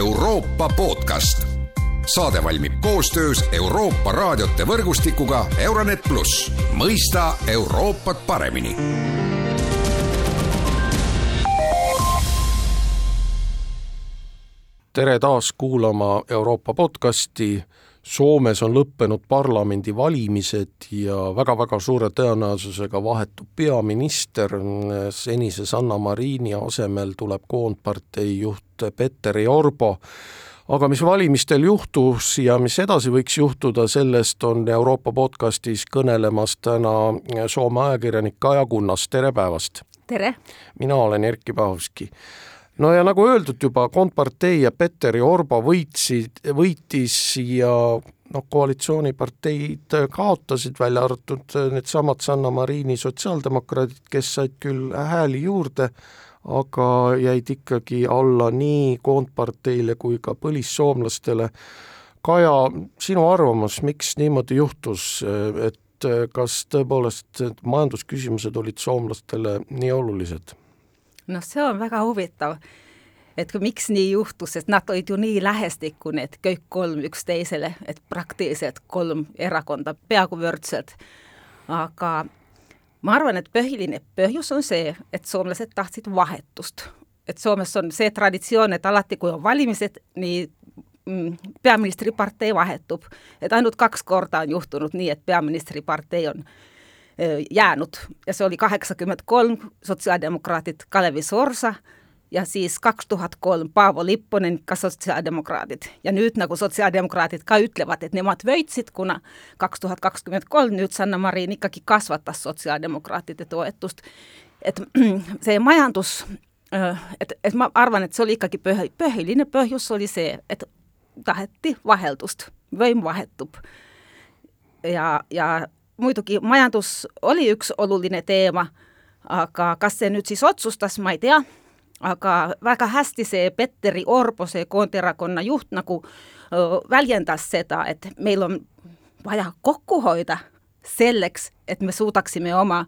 Euroopa podcast. saade valmib koostöös Euroopa raadiote võrgustikuga Euronet pluss, mõista Euroopat paremini tere taas kuulama Euroopa podcasti. Soomes on lõppenud parlamendivalimised ja väga-väga suure tõenäosusega vahetub peaminister, senise Sanna Marini asemel tuleb koondpartei juht Petteri Orbo, aga mis valimistel juhtus ja mis edasi võiks juhtuda, sellest on Euroopa podcastis kõnelemas täna Soome ajakirjanik Kaja Kunnas, tere päevast! tere! mina olen Erkki Pahovski no ja nagu öeldud juba, Kompartei ja Petteri Orba võitsid, võitis ja noh, koalitsiooniparteid kaotasid, välja arvatud needsamad Sanna Marini sotsiaaldemokraadid, kes said küll hääli juurde, aga jäid ikkagi alla nii Koondparteile kui ka põlissoomlastele. Kaja, sinu arvamus, miks niimoodi juhtus, et kas tõepoolest majandusküsimused olid soomlastele nii olulised? Noh, see on väga huvitav, et miks nii juhtus, sest nad olid ju nii lähestikku, need kõik kolm üksteisele, et praktiliselt kolm erakonda peaaegu võrdselt. aga ma arvan, et põhiline põhjus on see, et soomlased tahtsid vahetust. et Soomes on see traditsioon, et alati, kui on valimised, nii mm, peaministripartei vahetub, et ainult kaks korda on juhtunud nii, et peaministripartei on jäänud ja see oli kaheksakümmend kolm, sotsiaaldemokraadid Kalevi Sorsa ja siis kaks tuhat kolm Paavo Lipponen, ka sotsiaaldemokraadid. ja nüüd nagu sotsiaaldemokraadid ka ütlevad, et nemad võitsid, kuna kaks tuhat kakskümmend kolm nüüd Sanna Marin ikkagi kasvatas sotsiaaldemokraatide toetust. et see majandus, et, et ma arvan, et see oli ikkagi põhi, põhiline põhjus oli see, et taheti vaheldust, võim vahetub. ja, ja muidugi majandus oli üks oluline teema, aga kas see nüüd siis otsustas, ma ei tea, aga väga hästi see Petteri Orbo, see Koonderakonna juht nagu väljendas seda, et meil on vaja kokku hoida selleks, et me suudaksime oma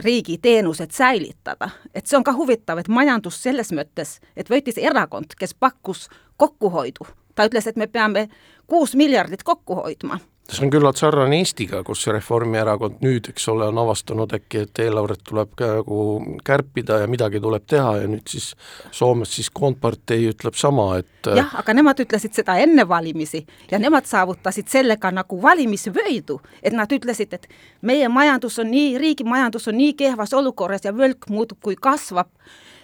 riigi teenused säilitada. et see on ka huvitav, et majandus selles mõttes, et võitis erakond, kes pakkus kokkuhoidu. ta ütles, et me peame kuus miljardit kokku hoidma see on küllalt sarnane Eestiga, kus Reformierakond nüüd, eks ole, on avastanud äkki, et eelarvet tuleb ka nagu kärpida ja midagi tuleb teha ja nüüd siis Soomes siis Koondpartei ütleb sama, et jah, aga nemad ütlesid seda enne valimisi ja nemad saavutasid sellega nagu valimisvõidu, et nad ütlesid, et meie majandus on nii, riigi majandus on nii kehvas olukorras ja võlg muudkui kasvab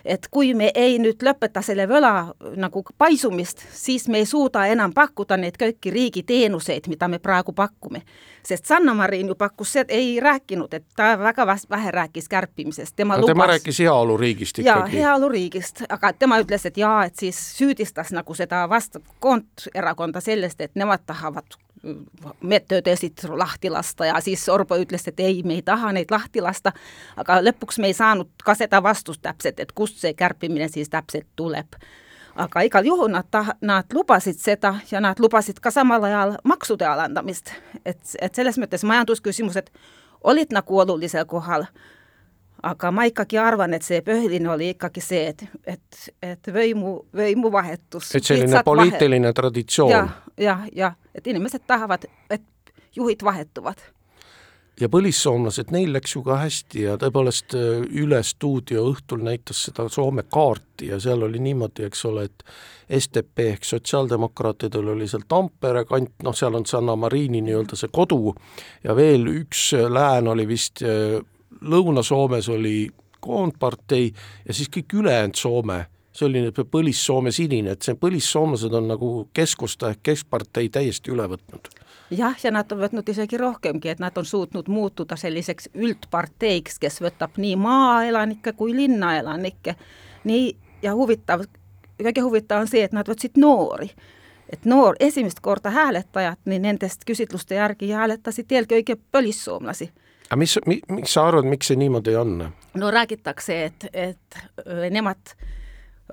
et kui me ei nüüd lõpeta selle võla nagu paisumist, siis me ei suuda enam pakkuda neid kõiki riigi teenuseid, mida me praegu pakume. sest Sanna Marin ju pakkus, ei rääkinud, et ta väga vähe rääkis kärpimisest, tema no, lubas tema rääkis heaoluriigist ikkagi. jaa, heaoluriigist, aga tema ütles, et jaa, et siis süüdistas nagu seda vast-, koonderakonda sellest, et nemad tahavad medtöödesid lahti lasta ja siis Orbo ütles, et ei, me ei taha neid lahti lasta, aga lõpuks me ei saanud ka seda vastust täpselt, et kust see kärpimine siis täpselt tuleb. aga igal juhul nad ta-, nad lubasid seda ja nad lubasid ka samal ajal maksude alandamist, et, et selles mõttes majandusküsimused olid nagu olulisel kohal aga ma ikkagi arvan, et see põhiline oli ikkagi see, et, et, et võimu, võimuvahetus. et selline poliitiline vahe... traditsioon ja,. jah, jah, jah, et inimesed tahavad, et juhid vahetuvad. ja põlissoomlased, neil läks ju ka hästi ja tõepoolest äh, Üle stuudio õhtul näitas seda Soome kaarti ja seal oli niimoodi, eks ole, et STP ehk sotsiaaldemokraatidel oli seal Tampere kant, noh, seal on Sanna Marini nii-öelda see kodu ja veel üks lään oli vist äh, Lõuna-Soomes oli koondpartei ja siis kõik ülejäänud Soome, nüüd põlis-Soome sinine, et see põlissoomlased on nagu keskusta ehk keskpartei täiesti üle võtnud. jah, ja nad on võtnud isegi rohkemgi, et nad on suutnud muutuda selliseks üldparteiks, kes võtab nii maaelanikke kui linnaelanikke. nii, ja huvitav, kõige huvitavam on see, et nad võtsid noori et noor, esimest korda hääletajad, nii nendest küsitluste järgi hääletasid eelkõige põlissoomlasi aga mis, miks sa arvad, miks see niimoodi on? no räägitakse, et, et nemad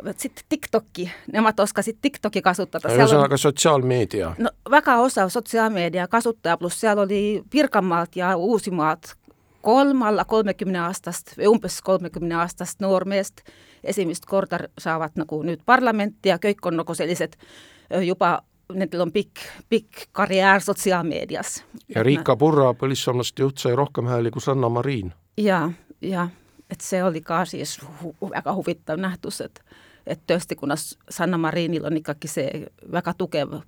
võtsid TikToki, nemad oskasid TikToki kasutada. ühesõnaga sotsiaalmeedia. no väga osav sotsiaalmeedia kasutaja, pluss seal oli Pirkanmaalt ja Uusimaalt kolm alla kolmekümne aastast või umbes kolmekümne aastast noormeest, esimest korda saavad nagu nüüd parlamenti ja kõik on nagu sellised juba nendel on pikk, pikk karjäär sotsiaalmeedias. ja Riika Purra, põlissoomlaste juht, sai rohkem hääli kui Sanna Marin. ja, ja et see oli ka siis hu väga huvitav nähtus, et et tõesti, kuna Sanna Marinil on ikkagi see väga tugev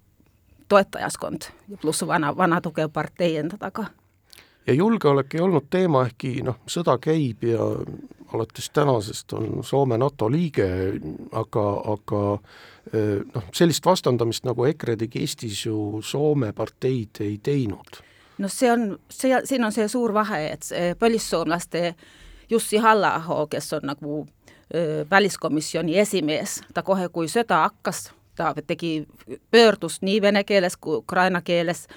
toetajaskond ja pluss vana, vana tugev partei enda taga. ja julgeolek ei olnud teema, ehkki noh, sõda käib ja alates tänasest on Soome NATO liige, aga, aga noh, sellist vastandamist, nagu EKRE tegi Eestis ju Soome parteid ei teinud. no see on, see, siin on see suur vahe, et põlissoomlaste Jussi halla kes on nagu väliskomisjoni esimees, ta kohe, kui sõda hakkas, ta tegi, pöördus nii vene keeles kui ukraina keeles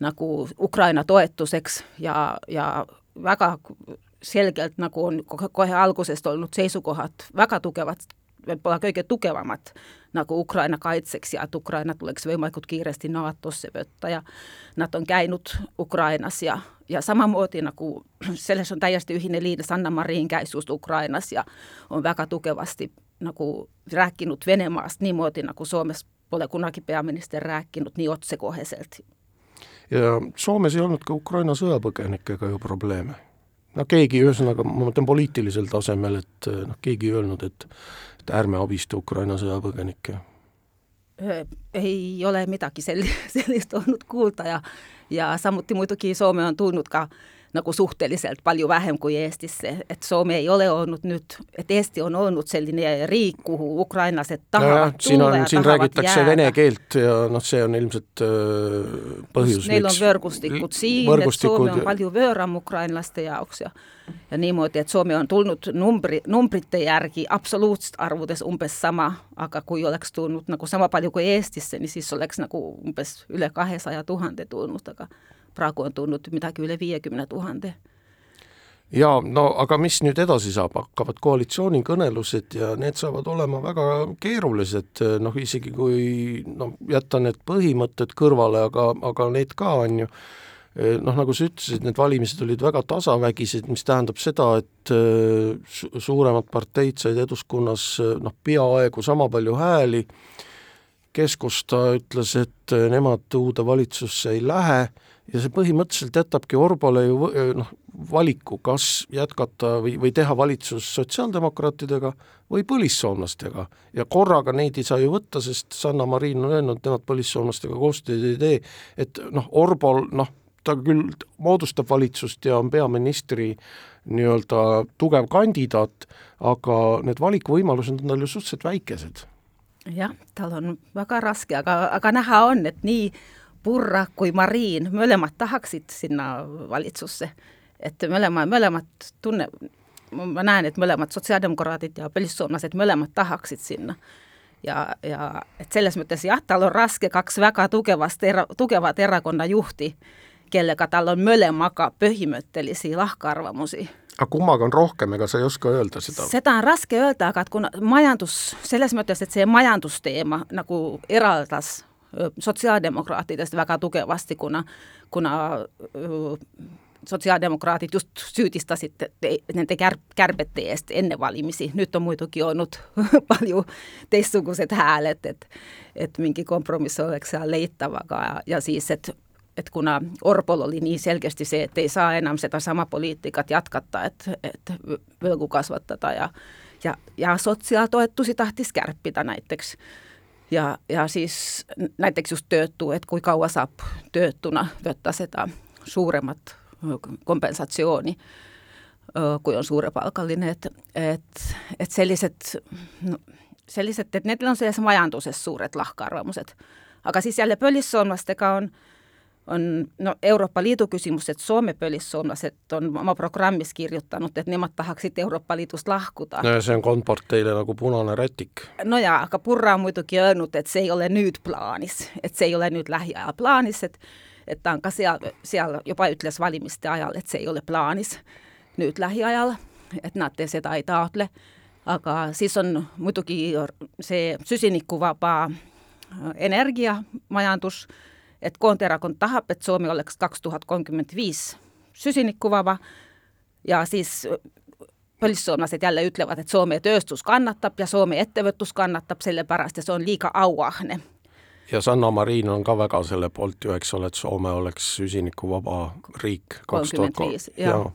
nagu Ukraina toetuseks ja, ja väga selgelt nagu on kohe algusest olnud seisukohad väga tugevad, võib-olla kõige tugevamad nagu Ukraina kaitseks ja et Ukraina tuleks võimalikult kiiresti NATO-sse võtta ja nad on käinud Ukrainas ja, ja samamoodi nagu selles on täiesti ühine liin, Sanna Marin käis just Ukrainas ja on väga tugevasti nagu rääkinud Venemaast niimoodi, nagu Soomes pole kunagi peaminister rääkinud nii otsekoheselt. ja Soomes ei ka Ukraina sõjapõgenikega ju probleeme no keegi, ühesõnaga ma mõtlen poliitilisel tasemel, et noh, keegi ei öelnud, et et ärme abista Ukraina sõjapõgenikke? ei ole midagi sel-, sellist olnud kuulda ja ja samuti muidugi Soome on tulnud ka nagu suhteliselt palju vähem kui Eestisse, et Soome ei ole olnud nüüd, et Eesti on olnud selline riik, kuhu ukrainlased tahavad no siin on, siin räägitakse jääda. vene keelt ja noh, see on ilmselt äh, põhjus, Neil on võrgustikud siin, et Soome on palju võõram ukrainlaste jaoks ja ja niimoodi, et Soome on tulnud numbri, numbrite järgi absoluutarvudes umbes sama, aga kui oleks tulnud nagu sama palju kui Eestisse, niin siis oleks nagu umbes üle kahesaja tuhande tulnud, aga praegu on tulnud midagi üle viiekümne tuhande. Jaa, no aga mis nüüd edasi saab, hakkavad koalitsioonikõnelused ja need saavad olema väga keerulised, noh isegi kui noh, jätta need põhimõtted kõrvale, aga, aga need ka on ju. Noh, nagu sa ütlesid, need valimised olid väga tasavägised, mis tähendab seda, et su suuremad parteid said Eduskunnas noh, peaaegu sama palju hääli, Keskusta ütles, et nemad uude valitsusse ei lähe ja see põhimõtteliselt jätabki Orbole ju noh, valiku, kas jätkata või, või teha valitsus sotsiaaldemokraatidega või põlissoomlastega. ja korraga neid ei saa ju võtta, sest Sanna Marin on öelnud, nemad põlissoomlastega koostööd ei tee, et noh, Orbol noh, ta küll moodustab valitsust ja on peaministri nii-öelda tugev kandidaat, aga need valikuvõimalused on tal ju suhteliselt väikesed. Jah, tal on väga raske, aga, aga näha on, et nii Purra kui Marin, mõlemad tahaksid sinna valitsusse. et mõlema, mõlemad tunne, ma näen, et mõlemad sotsiaaldemokraadid ja põlissoomlased mõlemad tahaksid sinna. Ja, ja et selles mõttes jah, tal on raske kaks väga tugevast era, tugevat erakonna juhti kellega tal on mõlemaga põhimõttelisi lahkarvamusi aga kummaga on rohkem, ega sa ei oska öelda seda? seda on raske öelda, aga et kuna majandus, selles mõttes, et see majandusteema nagu eraldas sotsiaaldemokraatidest väga tugevasti, kuna, kuna sotsiaaldemokraadid just süüdistasid te, nende kärb, kärbete eest enne valimisi, nüüd on muidugi olnud palju teistsugused hääled, et et mingi kompromiss oleks seal leitav, aga ja siis, et et kuna Orbol oli nii selgesti see, et ei saa enam sedasama poliitikat jätkata, et, et võlgu kasvatada ja ja, ja sotsiaaltoetusi tahtis kärpida näiteks. ja, ja siis näiteks just töötu, et kui kaua saab töötuna võtta seda suuremat kompensatsiooni, kui on suurepalgaline, et, et, et sellised no, sellised, et nendel on selles majanduses suured lahkarvamused. aga siis jälle põlissoomlastega on äh, on no Euroopa Liidu küsimus, et Soome põlissoomlased on oma programmis kirjutanud, et nemad tahaksid Euroopa Liidust lahkuda. no ja see on komparteile nagu punane rätik. no jaa, aga Purra on muidugi öelnud, et see ei ole nüüd plaanis, et see ei ole nüüd lähiajal plaanis, et et ta on ka seal, seal juba ütles valimiste ajal, et see ei ole plaanis nüüd lähiajal, et nad seda ei taotle, aga siis on muidugi see süsinikuvaba energiamajandus, et Koonderakond tahab, et Soome oleks kaks tuhat kolmkümmend viis süsinikuvaba ja siis põlissoomlased jälle ütlevad, et Soome tööstus kannatab ja Soome ettevõtlus kannatab sellepärast ja see on liiga auahne. ja Sanna Marin on ka väga selle poolt ju, eks ole, et Soome oleks süsinikuvaba riik kaks tuhat kolm. jah,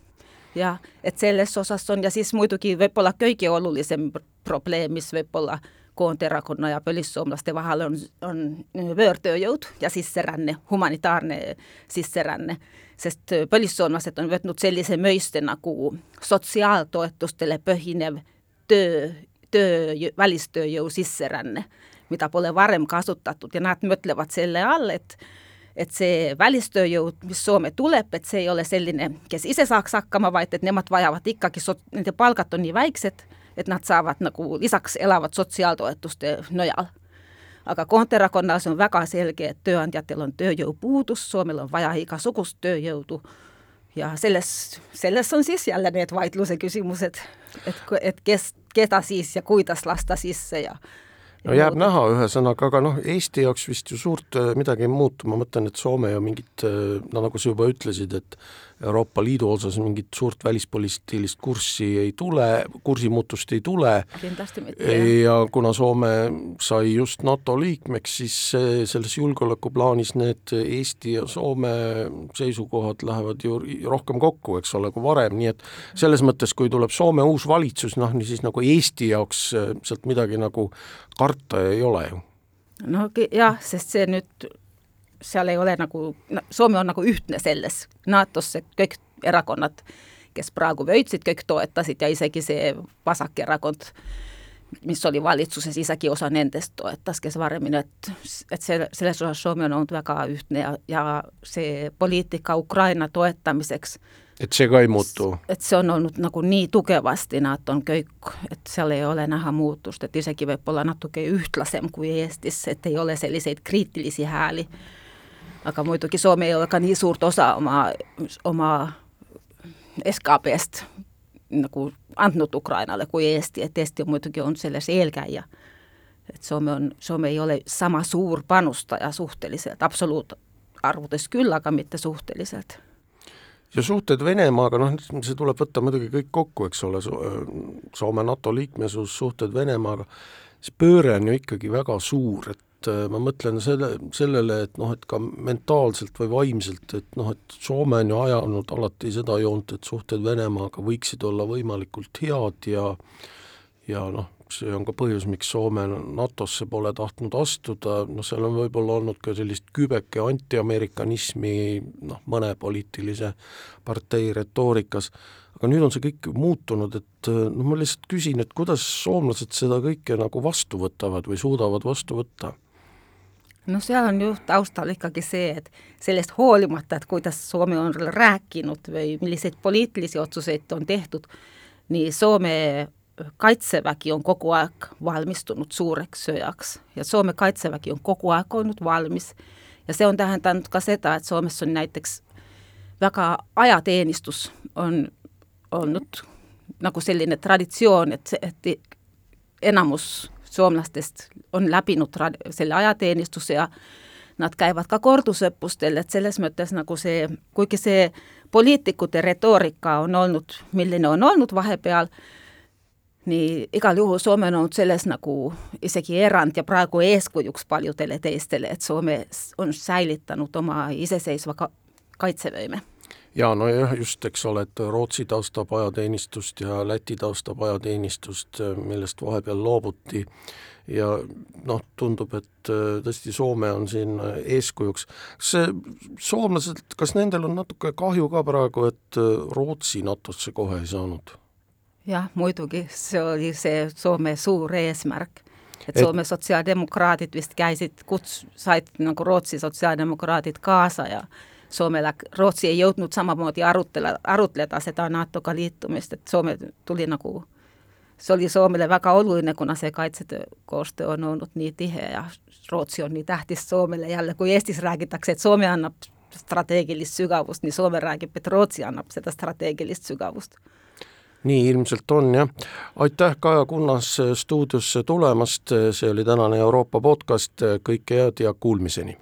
jah, et selles osas on ja siis muidugi võib-olla kõige olulisem probleem, mis võib-olla Koonderakonna ja põlissoomlaste vahel on, on võõrtööjõud ja sisseränne, humanitaarne sisseränne. Sest äh, põlissoomlased on võtnud sellise mõiste nagu sotsiaaltoetustele põhinev töö, töö, välistööjõu sisseränne, mida pole varem kasutatud ja nad mõtlevad selle all, et et see välistööjõud, mis Soome tuleb, et see ei ole selline, kes ise saaks hakkama, vaid et nemad vajavad ikkagi, nende palgad on nii väiksed, et nad saavad nagu lisaks elavad sotsiaaltoetuste nojal. Aga Konterakonnas on väga selge, et tööandjatel on tööjõupuudus, Soomel on vaja igasugust tööjõudu. Ja selles, selles on siis jälle need vaidluse küsimused, et, et kes, keda siis ja kuidas lasta sisse ja no jääb muuta. näha, ühesõnaga, aga noh, Eesti jaoks vist ju suurt äh, midagi ei muutu, ma mõtlen, et Soome ju mingit, äh, no nagu sa juba ütlesid, et Euroopa Liidu osas mingit suurt välispoliitilist kurssi ei tule, kursimuutust ei tule. kindlasti mitte, ja kuna Soome sai just NATO liikmeks, siis selles julgeolekuplaanis need Eesti ja Soome seisukohad lähevad ju rohkem kokku, eks ole, kui varem, nii et selles mõttes, kui tuleb Soome uus valitsus, noh, nii siis nagu Eesti jaoks äh, sealt midagi nagu karta ei ole ju. no jah, sest see nüüd seal ei ole nagu, Soome on nagu ühtne selles, NATO-sse kõik erakonnad, kes praegu võitsid, kõik toetasid ja isegi see vasakerakond, mis oli valitsuses, isegi osa nendest toetas, kes varemini, et, et see, selles osas Soome on olnud väga ühtne ja, ja see poliitika Ukraina toetamiseks et see ka ei muutu? et see on olnud nagu nii tugevasti, nad on kõik, et seal ei ole näha muutust, et isegi võib-olla natuke ühtlasem kui Eestis, et ei ole selliseid kriitilisi hääli aga muidugi Soome ei ole ka nii suurt osa oma, oma SKP-st nagu andnud Ukrainale kui Eesti, et Eesti on muidugi on selles eelkäija. et Soome on, Soome ei ole sama suur panustaja suhteliselt, absoluutarvudes küll, aga mitte suhteliselt ja suhted Venemaaga, noh, see tuleb võtta muidugi kõik kokku, eks ole, Soome NATO liikmesus, suhted Venemaaga, see pööre on ju ikkagi väga suur, et et äh, ma mõtlen selle, sellele, et noh, et ka mentaalselt või vaimselt, et noh, et Soome on ju ajanud alati seda joont, et suhted Venemaaga võiksid olla võimalikult head ja ja noh, see on ka põhjus, miks Soome NATO-sse pole tahtnud astuda, noh seal on võib-olla olnud ka sellist kübeke antiamerikanismi noh, mõne poliitilise partei retoorikas, aga nüüd on see kõik muutunud, et noh, ma lihtsalt küsin, et kuidas soomlased seda kõike nagu vastu võtavad või suudavad vastu võtta no seal on ju taustal ikkagi see, et sellest hoolimata, et kuidas Soome on rääkinud või milliseid poliitilisi otsuseid on tehtud, nii Soome kaitsevägi on kogu aeg valmistunud suureks sõjaks ja Soome kaitsevägi on kogu aeg olnud valmis. Ja see on tähendanud ka seda, et Soomes on näiteks väga ajateenistus on olnud nagu selline traditsioon, et, et enamus soomlastest on läbinud selle ajateenistuse ja nad käivad ka kordusõppustel, et selles mõttes nagu see, kuigi see poliitikute retoorika on olnud, milline on olnud vahepeal, nii igal juhul Soome on olnud selles nagu isegi erand ja praegu eeskujuks paljudele teistele, et Soome on säilitanud oma iseseisva ka kaitsevõime jaa, nojah, just, eks ole, et Rootsi taustab ajateenistust ja Läti taustab ajateenistust, millest vahepeal loobuti ja noh, tundub, et tõesti Soome on siin eeskujuks. kas see, soomlased, kas nendel on natuke kahju ka praegu, et Rootsi NATO-sse kohe ei saanud? jah, muidugi, see oli see Soome suur eesmärk et Soome sotsiaaldemokraadid vist käisid, kuts-, said nagu Rootsi sotsiaaldemokraadid kaasa ja Soome läk-, Rootsi ei jõudnud samamoodi arutela, arutleda seda NATO-ga liitumist, et Soome tuli nagu, see oli Soomele väga oluline, kuna see kaitsetöö koostöö on olnud nii tihe ja Rootsi on nii tähtis Soomele jälle, kui Eestis räägitakse, et Soome annab strateegilist sügavust, nii Soome räägib, et Rootsi annab seda strateegilist sügavust nii ilmselt on jah. aitäh, Kaja Kunnas stuudiosse tulemast, see oli tänane Euroopa podcast, kõike head ja kuulmiseni!